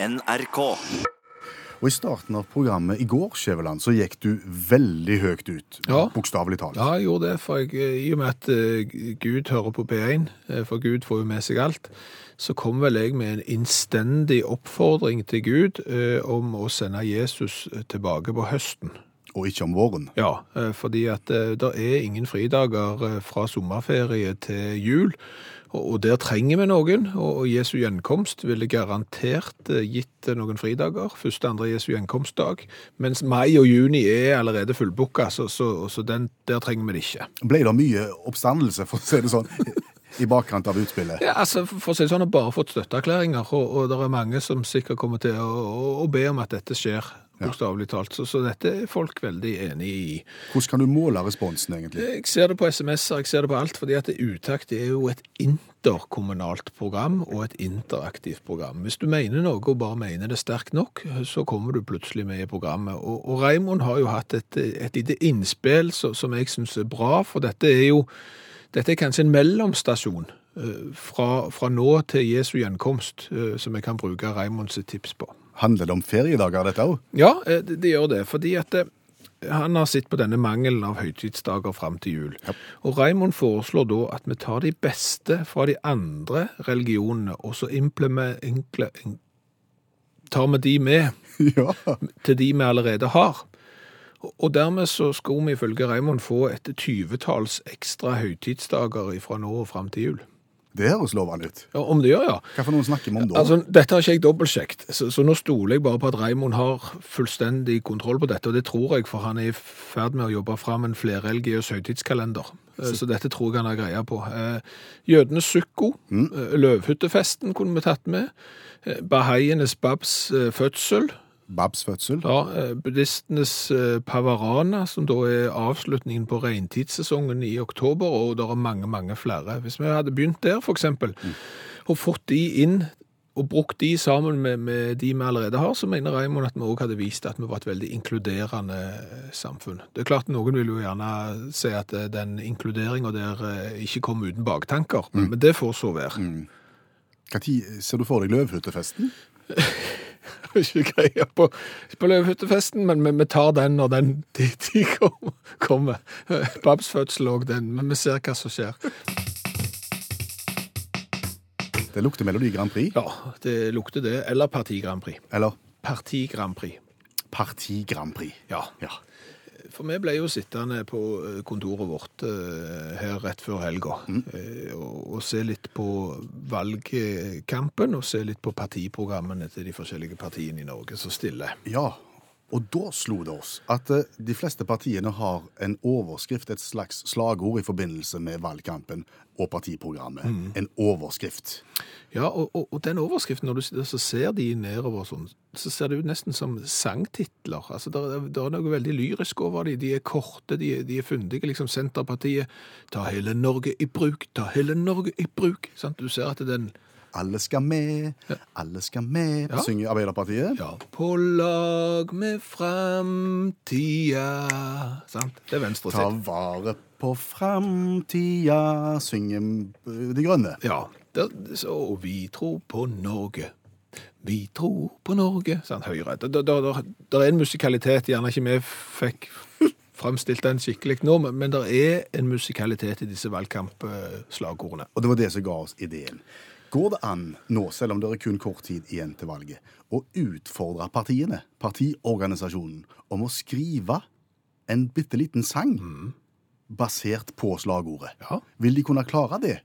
NRK. Og I starten av programmet i går Skjæveland, så gikk du veldig høyt ut. Ja. Bokstavelig talt. Ja, jeg gjorde det, for jeg, eh, i og med at eh, Gud hører på P1, eh, for Gud får jo med seg alt, så kom vel jeg med en innstendig oppfordring til Gud eh, om å sende Jesus tilbake på høsten. Og ikke om våren. Ja, eh, fordi at eh, det er ingen fridager eh, fra sommerferie til jul, og der trenger vi noen, og Jesu gjenkomst ville garantert gitt noen fridager, første andre Jesu gjenkomstdag, mens mai og juni er allerede fullbooka, så, så, så den, der trenger vi det ikke. Ble det mye oppstandelse, for å si det sånn, i bakkant av utspillet? Ja, altså, for å si det sånn, har bare fått støtteerklæringer, og, og det er mange som sikkert kommer til å, å, å be om at dette skjer, bokstavelig talt. Så, så dette er folk veldig enig i. Hvordan kan du måle responsen, egentlig? Jeg ser det på SMS-er, jeg ser det på alt, fordi at det Utakt er jo et interkommunalt program og et interaktivt program. Hvis du mener noe og bare mener det sterkt nok, så kommer du plutselig med i programmet. Og, og Raimond har jo hatt et, et lite innspill så, som jeg synes er bra, for dette er jo dette er kanskje en mellomstasjon eh, fra, fra nå til Jesu gjenkomst, eh, som jeg kan bruke Raimonds tips på. Handler det om feriedager, dette òg? Ja, eh, det, det gjør det, fordi at eh, han har sett på denne mangelen av høytidsdager fram til jul. Ja. Og Raimond foreslår da at vi tar de beste fra de andre religionene, og så inkle- in- tar vi de med Ja. til de vi allerede har. Og- dermed så skulle vi ifølge Raimond få et tyvetalls ekstra høytidsdager fra nå og fram til jul. Det høres lovende ut. Ja, om det gjør, ja. Hva for noen snakker vi om da? Altså, dette har ikke jeg dobbeltsjekt, så, så nå stoler jeg bare på at Raimond har fullstendig kontroll på dette, og det tror jeg, for han er i ferd med å jobbe fram en flerreligiøs høytidskalender. Så. Så dette tror jeg han har greia på. Eh, Jødenes Sukko, mm. løvhyttefesten kunne vi tatt med, eh, bahaienes babs eh, fødsel, Babs fødsel? ja, eh, buddhistenes eh, pavarana, som da er avslutningen på regntidssesongen i oktober, og det er mange, mange flere. Hvis vi hadde begynt der, for eksempel, og fått de inn, og brukt de sammen med, med de vi allerede har, så mener Raymond at vi også hadde vist at vi var et veldig inkluderende eh, samfunn. Det er klart, noen vil jo gjerne si at den inkluderingen der ikke kom uten baktanker, men det får så være. Når ser du for deg løvhyttefesten? ikke greie på, på løvehyttefesten, men vi, tar den når den tid de kommer. kommer. Babs fødsel òg den, men vi ser hva som skjer. Det lukter Melodi Grand Prix. Ja, det lukter det. Eller Parti Grand Prix. Eller Parti Grand Prix. Parti Grand Prix. Ja. Ja. For vi ble jo sittende på eh, kontoret vårt eh, her rett før helga mm. og, og se litt på valgkampen og se litt på partiprogrammene til de forskjellige partiene i Norge som stiller. ja. Og da slo det oss at eh, de fleste partiene har en overskrift, et slags slagord i forbindelse med valgkampen og partiprogrammet. En overskrift. Ja, og, og, og den overskriften, når du så ser de nedover sånn, så ser det ut nesten som sangtitler. Altså, det er, noe veldig lyrisk over de. De er korte, de, de er fundige. Liksom Senterpartiet, ta hele Norge i bruk, ta hele Norge i bruk. Sant? Du ser at den, Alle skal med, alle skal med, Ja. synger Arbeiderpartiet. ja, på lag med framtida. Sant? Det er venstre Ta vare på framtida, synger De Grønne. Ja, der, så, vi tror på Norge. Vi tror på Norge, sa han Høyre. Det, er en musikalitet, gjerne ikke vi fikk fremstilt den skikkelig nå, men, men det er en musikalitet i disse valgkampslagordene. Og det var det som ga oss ideen. Går det an nå, selv om det er kun kort tid igjen til valget, å utfordre partiene, partiorganisasjonen, om å skrive en bitte liten sang basert på slagordet? Ja. Vil de kunne klare det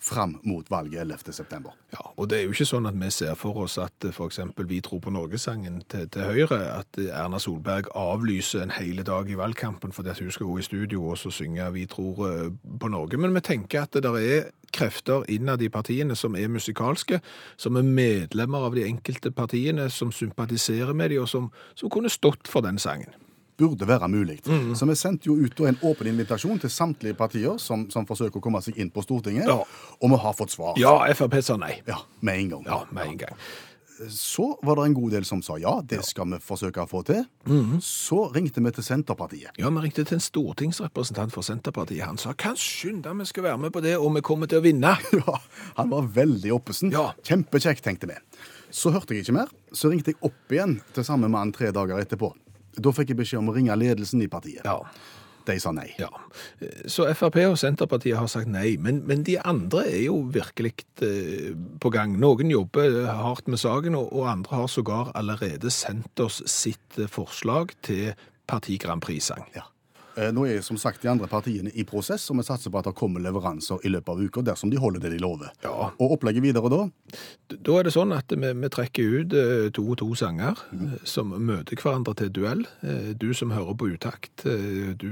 fram mot valget 11. september? Ja, og det er jo ikke sånn at vi ser for oss at f.eks. for eksempel Vi tror på Norgesangen til, til Høyre, at eh, Erna Solberg avlyser en hele dag i valgkampen fordi hun skal gå i studio og så synge Vi tror eh, på Norge. Men vi tenker at det er krefter innad i partiene som er musikalske, som er medlemmer av de enkelte partiene, som sympatiserer med dem, og som, som kunne stått for den sangen. Burde være mulig. Mm. Så vi sendte jo ut en åpen invitasjon til samtlige partier som, som forsøker å komme seg inn på Stortinget, Ja. og vi har fått svar. Ja, Frp sa nei. Ja, med en gang. Ja, med en gang. Så var det en god del som sa ja, det skal vi forsøke å få til. Mhm. Så ringte vi til Senterpartiet. Ja, vi ringte til en stortingsrepresentant for Senterpartiet. Han sa kan skynde vi skal være med på det, og vi kommer til å vinne. Ja, han var veldig oppesen. Ja. Kjempekjekt, tenkte vi. Så hørte jeg ikke mer. Så ringte jeg opp igjen til samme mann tre dager etterpå. Da fikk jeg beskjed om å ringe ledelsen i partiet. Ja. De sa nei. Ja, så Frp og Senterpartiet har sagt nei, men, men de andre er jo virkelig eh, på gang. Noen jobber hardt med saken, og, og andre har sågar allerede sendt oss sitt eh, forslag til Parti Grand Prix-sang. Ja. Eh, Nå er som sagt de andre partiene i prosess, og vi satser på at det kommer leveranser i løpet av uka dersom de holder det de lover. Ja. Og opplegget videre da? Da er det sånn at vi, vi trekker ut eh, to og to sanger mm. som møter hverandre til duell. Eh, Du som hører på utakt, eh, du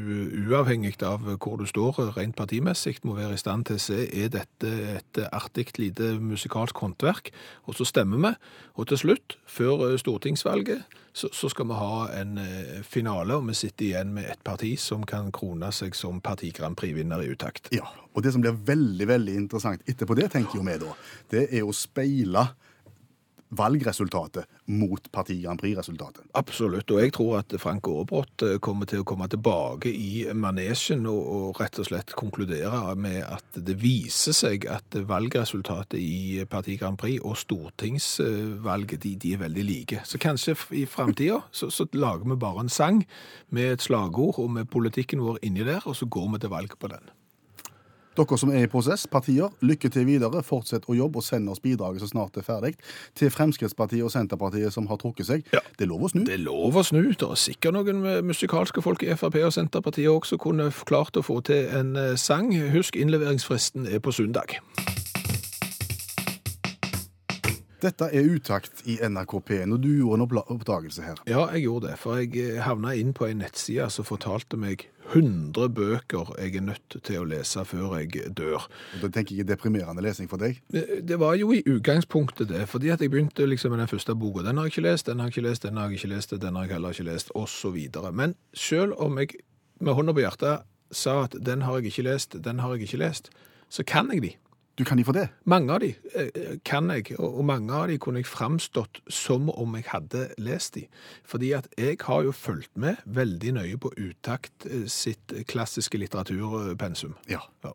uavhengig av hvor du står eh, rent partimessig, må være i stand til å se er dette et artig lite musikalsk håndverk. Og så stemmer vi. Og til slutt, før eh, stortingsvalget, så, så skal vi ha en eh, finale, og vi sitter igjen med et parti som kan krone seg som Parti Grand Prix-vinner i utakt. Ja. Og det som blir veldig veldig interessant etterpå det, tenker jo vi da, det er å speile valgresultatet mot Parti Grand Prix-resultatet. Absolutt, og jeg tror at Frank Aarebrot eh, kommer til å komme tilbake i manesjen og, og rett og slett konkludere med at det viser seg at valgresultatet i Parti Grand Prix og stortingsvalget de, de er veldig like. Så kanskje i framtida så, så lager vi bare en sang med et slagord og med politikken vår inni der, og så går vi til valg på den. Dere som er i prosess, partier, lykke til videre. Fortsett å jobbe og send oss bidraget så snart det er ferdig. Til Fremskrittspartiet og Senterpartiet som har trukket seg. Ja. Det er lov å snu. Det er lov å snu. Det er sikkert noen musikalske folk i Frp og Senterpartiet også kunne klart å få til en eh, sang. Husk, innleveringsfristen er på søndag. Dette er utakt i NRK P1, og du gjorde en oppdagelse her. Ja, jeg gjorde det, for jeg eh, havna inn på en nettside som fortalte meg 100 bøker jeg er nødt til å lese før jeg dør. Og Det tenker jeg er deprimerende lesing for deg. Det var jo i utgangspunktet det, fordi at jeg begynte liksom med den første boka. Den har jeg ikke lest, den har jeg ikke lest, den har jeg ikke lest, den har jeg heller ikke lest, videre. Men selv om jeg med hånda på hjertet sa at den har jeg ikke lest, den har jeg ikke lest, så kan jeg de. Du kan de for det. Mange av de eh, kan jeg, og mange av de kunne jeg framstått som om jeg hadde lest de. Fordi at jeg har jo fulgt med veldig nøye på Utakt eh, sitt klassiske litteraturpensum. Ja. Ja.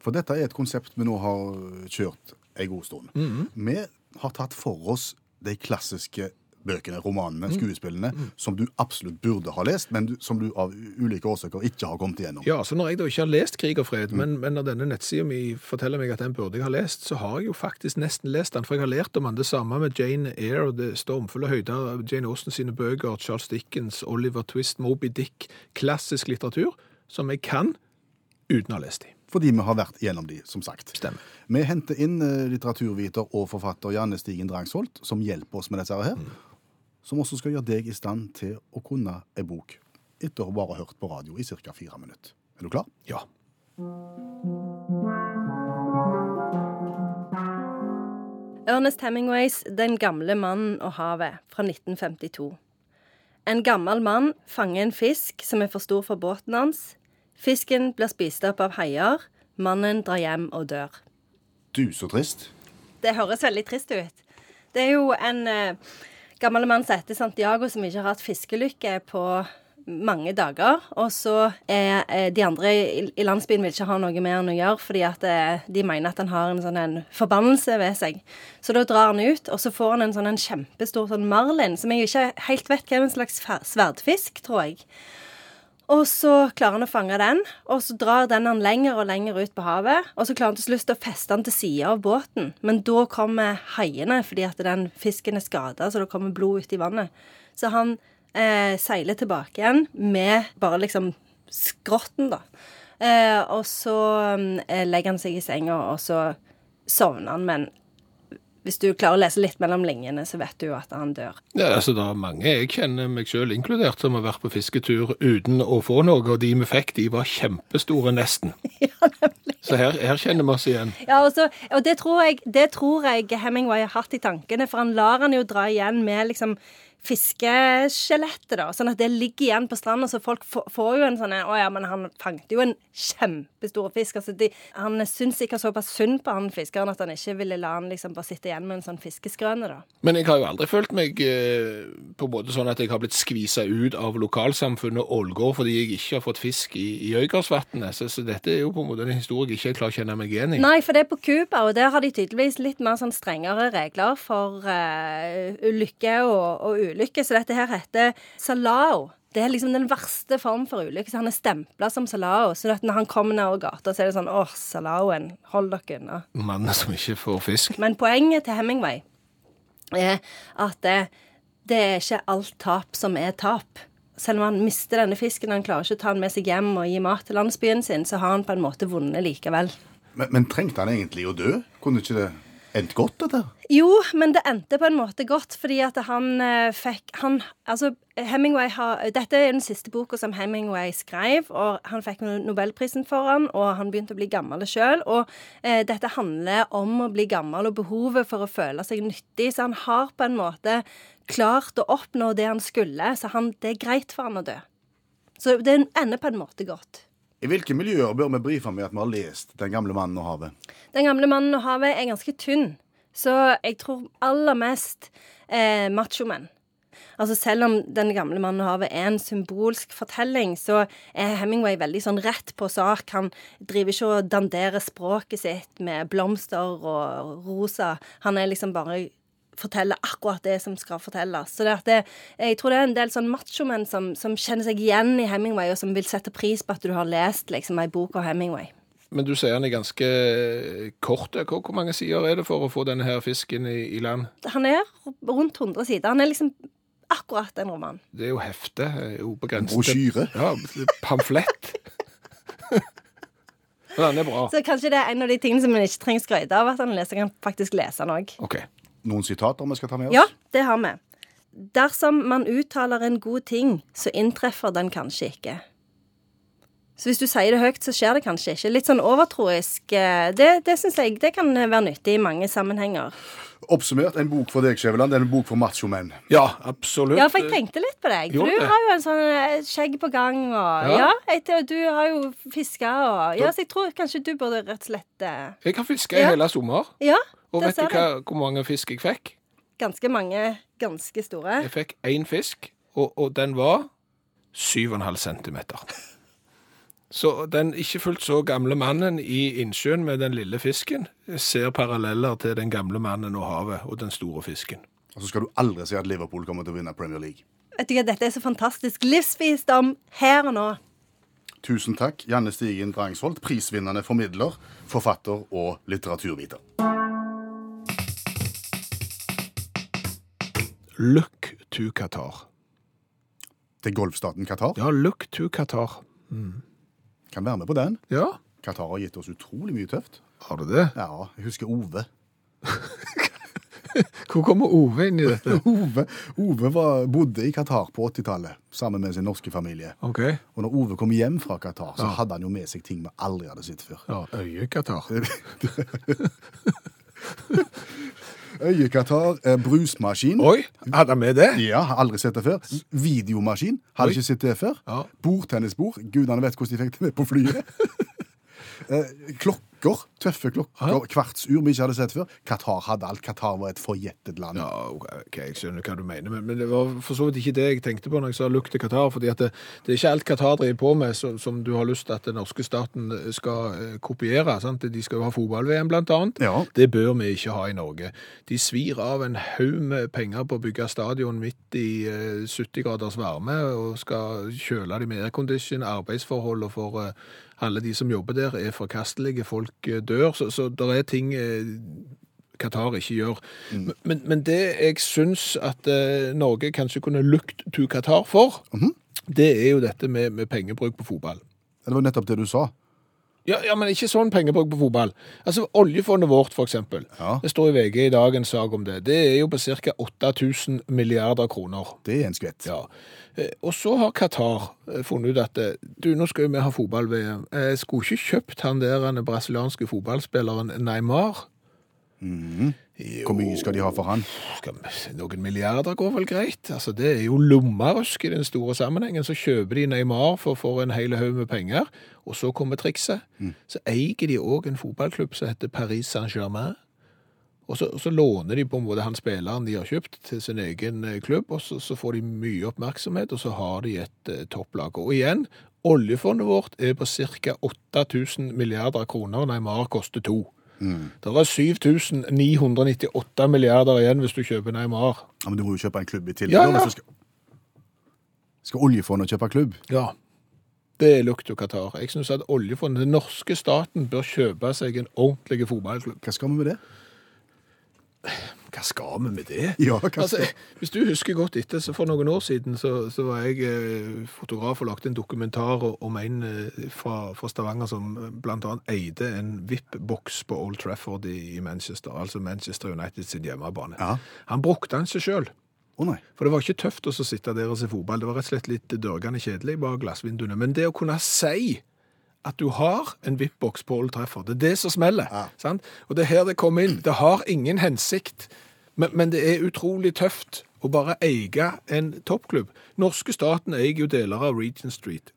For dette er et konsept vi nå har kjørt en god stund. Vi har tatt for oss de klassiske bøkene, romanene, skuespillene, som du absolutt burde ha lest, men som du av ulike årsaker ikke har kommet igjennom. Ja, så når jeg da ikke har lest Krig og fred, men, men når denne nettsida mi forteller meg at den burde jeg ha lest, så har jeg jo faktisk nesten lest den, for jeg har lært om den. Det samme med Jane Eyre og Det stormfulle høyder, Jane Austen sine bøker, Charles Dickens, Oliver Twist, Moby Dick, klassisk litteratur, som jeg kan uten å ha lest de. Fordi vi har vært gjennom de, som sagt. Stemmer. Vi henter inn eh, litteraturviter og forfatter Janne Stigen Drangsholt, som hjelper oss med dette her. Som også skal gjøre deg i stand til å kunne en bok etter å ha bare hørt på radio i ca. fire minutter. Er du klar? Ja. Ernest Hemingways 'Den gamle mannen og havet' fra 1952. En gammel mann fanger en fisk som er for stor for båten hans. Fisken blir spist opp av haier. Mannen drar hjem og dør. Du, så trist. Det høres veldig trist ut. Det er jo en eh, gammel mann som heter Santiago, som ikke har hatt fiskelykke på mange dager. Og så er eh, de andre i, i landsbyen vil ikke ha noe med han å gjøre, fordi at eh, de mener at han har en sånn en forbannelse ved seg. Så da drar han ut, og så får han en sånn en kjempestor sånn marlin, som jeg ikke helt vet hva er en slags sverdfisk, tror jeg. Og så klarer han å fange den, og så drar den han lenger og lenger ut på havet. Og så klarer han til slutt å feste den til sida av båten, men da kommer haiene fordi at den fisken er skada, så det kommer blod ut i vannet. Så han eh, seiler tilbake igjen med bare liksom skrotten, da. Eh, og så eh, legger han seg i senga, og så sovner han, men hvis du klarer å lese litt mellom linjene, så vet du jo at han dør. Ja, altså Det er mange jeg kjenner meg selv inkludert som har vært på fisketur uten å få noe, og de vi fikk, de var kjempestore nesten. ja, nemlig. Så her, her kjenner vi oss igjen. Ja, og, så, og det, tror jeg, det tror jeg Hemingway har hatt i tankene, for han lar han jo dra igjen med liksom fiskeskjelettet, da. Sånn at det ligger igjen på stranda, så folk får, jo en sånn Å ja, men han fanget jo en kjempestor fisk. Altså, de, han syns sikkert såpass synd på han fiskeren at han ikke ville la han liksom bare sitte igjen med en sånn fiskeskrøne, da. Men jeg har jo aldri følt meg eh, på en måte sånn at jeg har blitt skvisa ut av lokalsamfunnet Ålgård fordi jeg ikke har fått fisk i, i Øygardsvatnet. Så, så dette er jo på en måte en historie jeg ikke klarer å kjenne meg igjen i. Nei, for det er på Cuba, og der har de tydeligvis litt mer sånn strengere regler for eh, ulykke og, og ulykke. Så dette her heter salao. Det er liksom den verste form for ulykke. Så han er stempla som salao. Så at når han kommer nedover gata, så er det sånn åh, salaoen, hold dere unna. Mannen som ikke får fisk. Men poenget til Hemingway er at det, det er ikke alt tap som er tap. Selv om han mister denne fisken, han klarer ikke å ta den med seg hjem og gi mat til landsbyen sin, så har han på en måte vunnet likevel. Men, men trengte han egentlig å dø? Kunne ikke det endt godt, dette? Jo, men det endte på en måte godt, fordi at han eh, fikk han, Altså, Hemingway har Dette er den siste boka som Hemingway skrev, og han fikk Nobelprisen for den, og han begynte å bli gammel sjøl. Og eh, dette handler om å bli gammel og behovet for å føle seg nyttig, så han har på en måte klart å oppnå det han skulle, så han, det er greit for han å dø. Så det ender på en måte godt. I hvilke miljøer bør vi brife med at vi har lest 'Den gamle mannen og havet'? Den gamle mannen og havet er ganske tynn, så jeg tror aller mest eh, machomenn. Altså Selv om Den gamle mannen og havet er en symbolsk fortelling, så er Hemingway veldig sånn rett på sak. Han driver ikke og danderer språket sitt med blomster og rosa. Han er liksom bare forteller akkurat det som skal fortelles. Så det at det, jeg tror det er en del sånn machomenn som, som kjenner seg igjen i Hemingway, og som vil sette pris på at du har lest liksom ei bok av Hemingway. Men du sier han er ganske kort. Hvor, hvor mange sider er det for å få denne her fisken i, i land? Han er rundt 100 sider. Han er liksom akkurat en roman. Det er jo hefte. Ubegrenset. Brosjyre. Ja, pamflett. Men den er bra. Så kanskje det er en av de tingene som en ikke trenger skryte av, at han leser, kan faktisk lese den òg. OK. Noen sitater vi skal ta med oss? Ja, det har vi. Dersom man uttaler en god ting, så inntreffer den kanskje ikke. Så hvis du sier det høyt, så skjer det kanskje ikke. Litt sånn overtroisk. eh, Det, det syns jeg det kan være nyttig i mange sammenhenger. Oppsummert, en bok for deg, Skjæveland. En bok for machomenn. Ja, absolutt. Ja, for jeg tenkte litt på deg. For du har jo en sånn eh, skjegg på gang, og Ja. ja, du har jo fiska og Ja, så jeg tror kanskje du burde rett og slett eh, Jeg har fiska i Ja. hele sommer. Ja, Og vet du hva, hvor mange fisk jeg fikk? Ganske mange ganske store. Jeg fikk én fisk, og, og den var 7,5 centimeter. Så den ikke fullt så gamle mannen i innsjøen med den lille fisken ser paralleller til den gamle mannen og havet og den store fisken. Og så skal du aldri si at Liverpool kommer til å vinne Premier League. Vet du hva, Dette er så fantastisk. Livsvisdom her og nå. Tusen takk, Janne Stigen Drangsvold, prisvinnende formidler, forfatter og litteraturviter. Look to Qatar. Til golfstaten Qatar. Ja, look to Qatar. Kan være med på den. Ja, Qatar har gitt oss utrolig mye tøft. har du det? Ja, jeg husker Ove. Hvor kommer Ove inn i dette? Ove, Ove var, bodde i Qatar på 80-tallet sammen med sin norske familie. Okay. Og når Ove kom hjem fra Qatar, så Ja. hadde han jo med seg ting vi aldri hadde sett før. Ja, Øye-Qatar. Øye-Qatar, eh, brusmaskin. Oi, hadde han med det? Ja, har aldri sett det før. Videomaskin, hadde Oi. ikke sett det før. Ja. Bordtennisbord, gudene vet hvordan de fikk det med på flyet. Eh, klokker, tøffe klokker, kvartsur vi ikke hadde sett før. Qatar hadde alt. Qatar var et forjettet land. Ja, ok, jeg skjønner hva du mener, men, men det var for så vidt ikke det jeg tenkte på når jeg sa lukt til Qatar, fordi det, det er ikke alt Qatar driver på med som, som du har lyst til at den norske staten skal eh, kopiere. Sant? De skal jo ha fotball-VM blant annet. Ja. Det bør vi ikke ha i Norge. De svir av en haug med penger på å bygge stadion midt i eh, 70 graders varme, og skal kjøle de med aircondition, arbeidsforhold for eh, alle de som jobber der er forkastelige, folk eh, dør, så, så det er ting eh, Qatar ikke gjør. Men, men det jeg syns at eh, Norge kanskje kunne lukt to Qatar for, det er jo dette med, med pengebruk på fotball. Det var nettopp det du sa. Ja, ja, men ikke sånn pengebruk på fotball. Altså, Oljefondet vårt, for eksempel. Ja. Det står i VG i dag en sak om det. Det er jo på ca. 8000 milliarder kroner. Det er en skvett. Ja. Eh, Og så har Qatar eh, funnet ut at eh, du, nå skal jo vi ha fotball-VM. Skulle ikke kjøpt han der den brasilianske fotballspilleren Neymar. Hvor mye skal de ha for han? Noen milliarder går vel greit. Altså, det er jo lommerusk i den store sammenhengen. Så kjøper de Neymar for, for en hel haug med penger, og så kommer trikset. Så eier de òg en fotballklubb som heter Paris Saint-Germain. Og så, så låner de på en måte han spilleren de har kjøpt til sin egen eh, klubb, og så, så får de mye oppmerksomhet, og så har de et eh, topplag. Og igjen, oljefondet vårt er på ca. 8000 milliarder kroner, Neymar koster to. Det er 7998 milliarder igjen hvis du kjøper Neymar. Ja, men du må jo kjøpe en klubb i tillegg. Ja, ja. Skal, skal oljefondet kjøpe klubb? Ja, det er lukt og Qatar. Jeg synes at oljefondet, den norske staten, bør kjøpe seg en ordentlig fotballklubb. Hva skal vi med det? Hva skal vi med det? Ja, hva Altså, hvis du husker godt etter, så for noen år siden så, så var jeg eh, fotograf og lagde en dokumentar om en eh, fra, fra Stavanger som blant annet eide en VIP-boks på Old Trafford i, i Manchester, altså Manchester United sin hjemmebane. Ja. Han brukte den seg sjøl. Oh. For det var ikke tøft å sitte der og se fotball. Det var rett og slett litt dørgende kjedelig bak glassvinduene. Men det å kunne si at du har en VIP-boks på Old det er det som smeller. Sant? Og det er her det kommer inn. Det har ingen hensikt, men, men det er utrolig tøft å bare eie en toppklubb. Norske staten eier jo deler av Regent Street.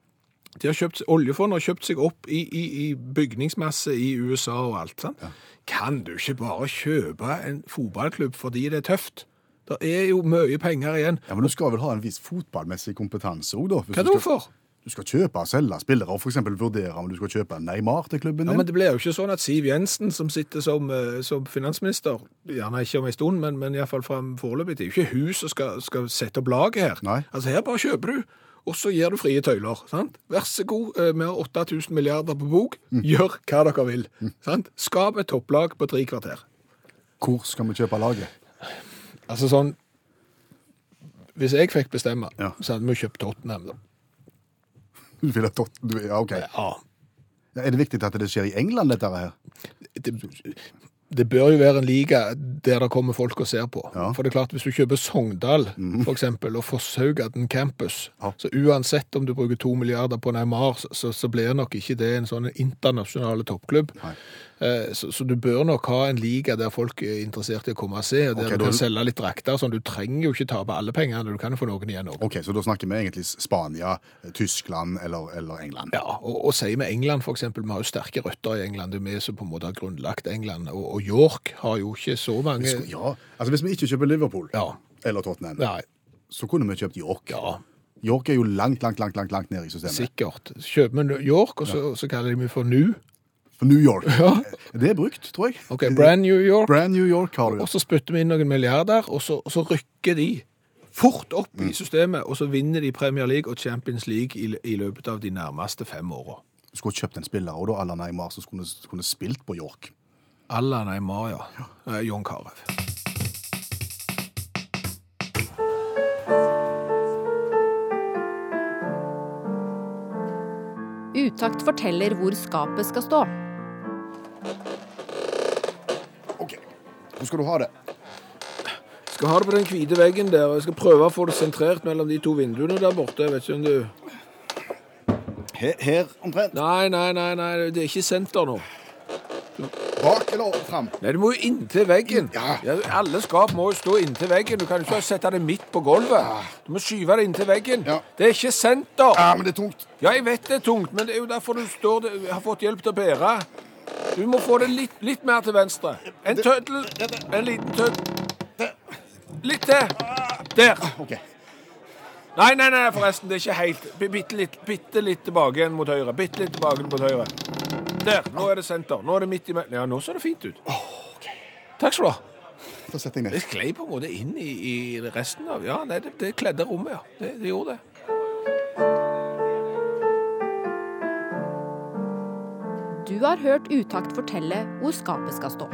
De har kjøpt, oljefondet har kjøpt seg opp i, i, i bygningsmasse i USA og alt. Sant? Kan du ikke bare kjøpe en fotballklubb fordi det er tøft? Det er jo mye penger igjen. Ja, Men du skal vel ha en viss fotballmessig kompetanse òg, da? Hva da for? Du skal kjøpe og selge spillere, og f.eks. vurdere om du skal kjøpe Neymar til klubben din? Ja, men det blir jo ikke sånn at Siv Jensen, som sitter som, eh, som finansminister, gjerne ikke om en stund, men, men iallfall foreløpig, det er jo ikke hun som skal, skal sette opp laget her. Nei. Altså her bare kjøper du, og så gir du frie tøyler. sant? Vær så god, vi har 8000 milliarder på bok, gjør hva dere vil. sant? Skap et topplag på tre kvarter. Hvor skal vi kjøpe laget? Altså sånn, hvis jeg fikk bestemme, Ja. så hadde vi kjøpt Tottenham da. Vil. Du, ja, OK. Ja, er det viktig at det skjer i England, dette her? det, det bør jo være en liga der det kommer folk og ser på. Ja. For det er klart, hvis du kjøper Sogndal for eksempel, og Fosshaugaden campus, Ja. så uansett om du bruker to milliarder på Neymar, så- så, så blir nok ikke det en sånn internasjonale toppklubb. Nei. Eh, Så, så du bør nok ha en liga der folk er interessert i å komme og se, og der okay, du da- kan selge litt drakter. Sånn, du trenger jo ikke tape alle pengene, du kan jo få noen igjen òg. Ok, Så da snakker vi egentlig Spania, Tyskland eller, eller England? Ja, og, og sier vi England eksempel, vi har jo sterke røtter i England, det er vi som på en måte har grunnlagt England, og, og York har jo ikke så mange... Ja, altså Hvis vi ikke kjøper Liverpool Ja. eller Tottenham, Nei, så kunne vi kjøpt York. ja, York er jo langt, langt, langt langt, langt ned i systemet. sikkert. Kjøper vi York, og så, så kaller de meg for New. For New York. Det er brukt, tror jeg. Ok, Brand New York. Brand New York har du. Og så spytter vi inn noen milliarder, og så, og så rykker de fort opp i systemet, og så vinner de Premier League og Champions League i, i løpet av de nærmeste fem åra. Du skulle kjøpt en spiller, og da Allan Neymar som skulle, kunne spilt på York. Alla Neymar, ja. Eh, John Carew. Utakt forteller hvor skapet skal stå. Hvor skal du ha det? Jeg Skal ha det på den hvite veggen der, og jeg skal prøve å få det sentrert mellom de to vinduene der borte. Jeg vet ikke om du... Her, her omtrent? Nei, nei, nei, nei, det er ikke senter nå. Bak eller fram? Nei, du må jo inntil veggen. Ja. alle skap må jo stå inntil veggen. Du kan jo ikke sette det midt på gulvet. Du må skyve det inntil veggen. Ja. Det er ikke senter. Ja, men det er tungt. Ja, jeg vet det er tungt, men det er jo derfor du står har fått hjelp til å bære. Du må få det litt, litt mer til venstre. En tøddel, en liten tøddel. Litt til. Der. OK. Nei, nei, nei, forresten, det er ikke helt. Bitte litt, bitte litt tilbake igjen mot høyre. Bitte litt tilbake mot høyre. Der. Nå er det senter. Nå er det midt i Ja, nå ser det fint ut. Takk skal du ha. Da setter jeg ned. Det sklei på en måte inn i, i resten av Ja, nei, det, det kledde rommet, ja. Det, det gjorde det. Du har hørt Utakt fortelle hvor skapet skal stå.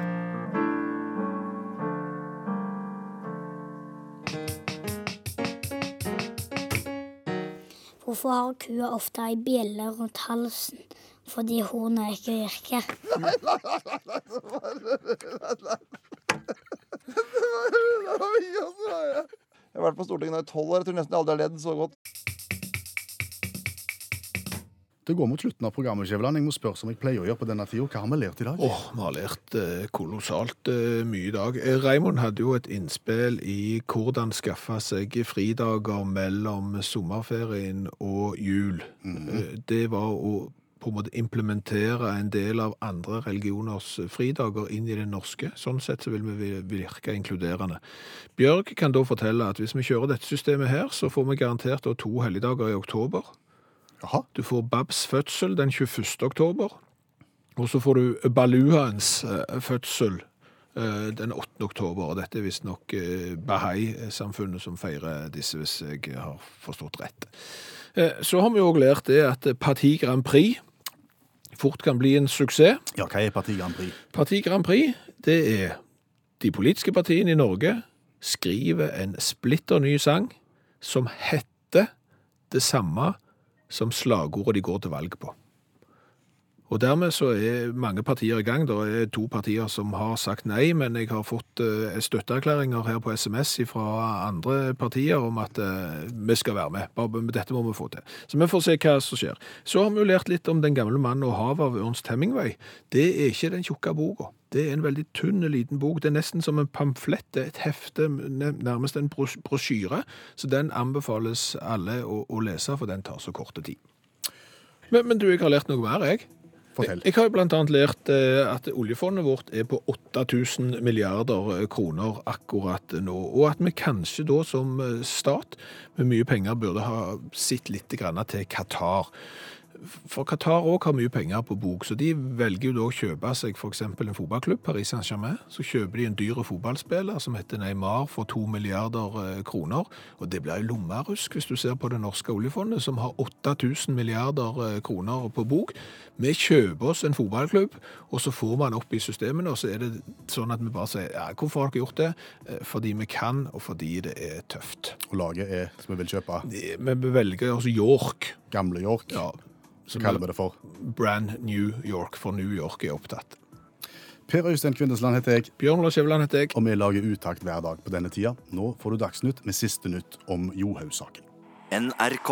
Hvorfor har kua ofte ei bjelle rundt halsen? Fordi hornet ikke virker. Jeg har vært på Stortinget nå i tolv år. Jeg tror nesten jeg aldri har ledd så godt. Det går mot slutten av programmet, Kjeveland, Jeg må spørre som jeg pleier å gjøre på denne tida. Hva har vi lært i dag? Åh, vi har lært eh, kolossalt eh, mye i dag. Eh, Raymond hadde jo et innspill i hvordan skaffe seg fridager mellom sommerferien og jul. Eh, Det var å på en måte implementere en del av andre religioners fridager inn i det norske. Sånn sett så vil vi virke inkluderende. Bjørg kan da fortelle at hvis vi kjører dette systemet her, så får vi garantert to helligdager i oktober. Jaha. Du får Babs fødsel den 21. oktober, og så får du Baluaens eh, fødsel eh, den 8. oktober. og Dette er visstnok eh, Bahai-samfunnet som feirer disse, hvis jeg har forstått rett. Så har vi òg lært det at Parti Grand Prix fort kan bli en suksess. Ja, hva er Parti Grand Prix? Parti Grand Prix, det er de politiske partiene i Norge skriver en splitter ny sang som heter det samme som slagordet de går til valg på. Og dermed så er mange partier i gang. Det er to partier som har sagt nei, men jeg har fått eh, støtteerklæringer her på SMS fra andre partier om at eh, vi skal være med. Bare dette må vi få til. Så vi får se hva som skjer. Så har vi jo lært litt om Den gamle mannen og havet av Ernst Hemingway. Det er ikke den tjukke boka. Det er en veldig tynn, liten bok. Det er nesten som en pamflett, et hefte, nærmest en brosjyre. Så den anbefales alle å, å lese, for den tar så kort tid. Men, men du, jeg har lært noe mer, jeg. Fortell. Jeg har jo blant annet lært eh, at oljefondet vårt er på 8000 milliarder eh, kroner akkurat nå, og at vi kanskje da som eh, stat med mye penger burde ha sett litt grann til Qatar. For Qatar også har mye penger på bok, så de velger jo da å kjøpe seg eksempel en fotballklubb, Paris Saint-Germain. Så kjøper de en dyre fotballspiller som heter Neymar for to milliarder eh, kroner. Og det blir lommerusk hvis du ser på det norske oljefondet, som har 8000 milliarder eh, kroner på bok. Vi kjøper oss en fotballklubb, og så får man opp i systemene, og så er det sånn at vi bare sier ja, hvorfor har dere gjort det? Eh, Fordi vi kan, og fordi det er tøft. Og laget er, som vi vil kjøpe, Vi velger altså York. Gamle York. Ja, Så kaller vi det for. Brand New York, for New York er opptatt. Per Øystein Kvindesland heter jeg, Bjørn Lars Skjæveland heter jeg. og vi lager utakt hver dag på denne tida. Nå får du Dagsnytt med siste nytt om Johaug-saken. NRK.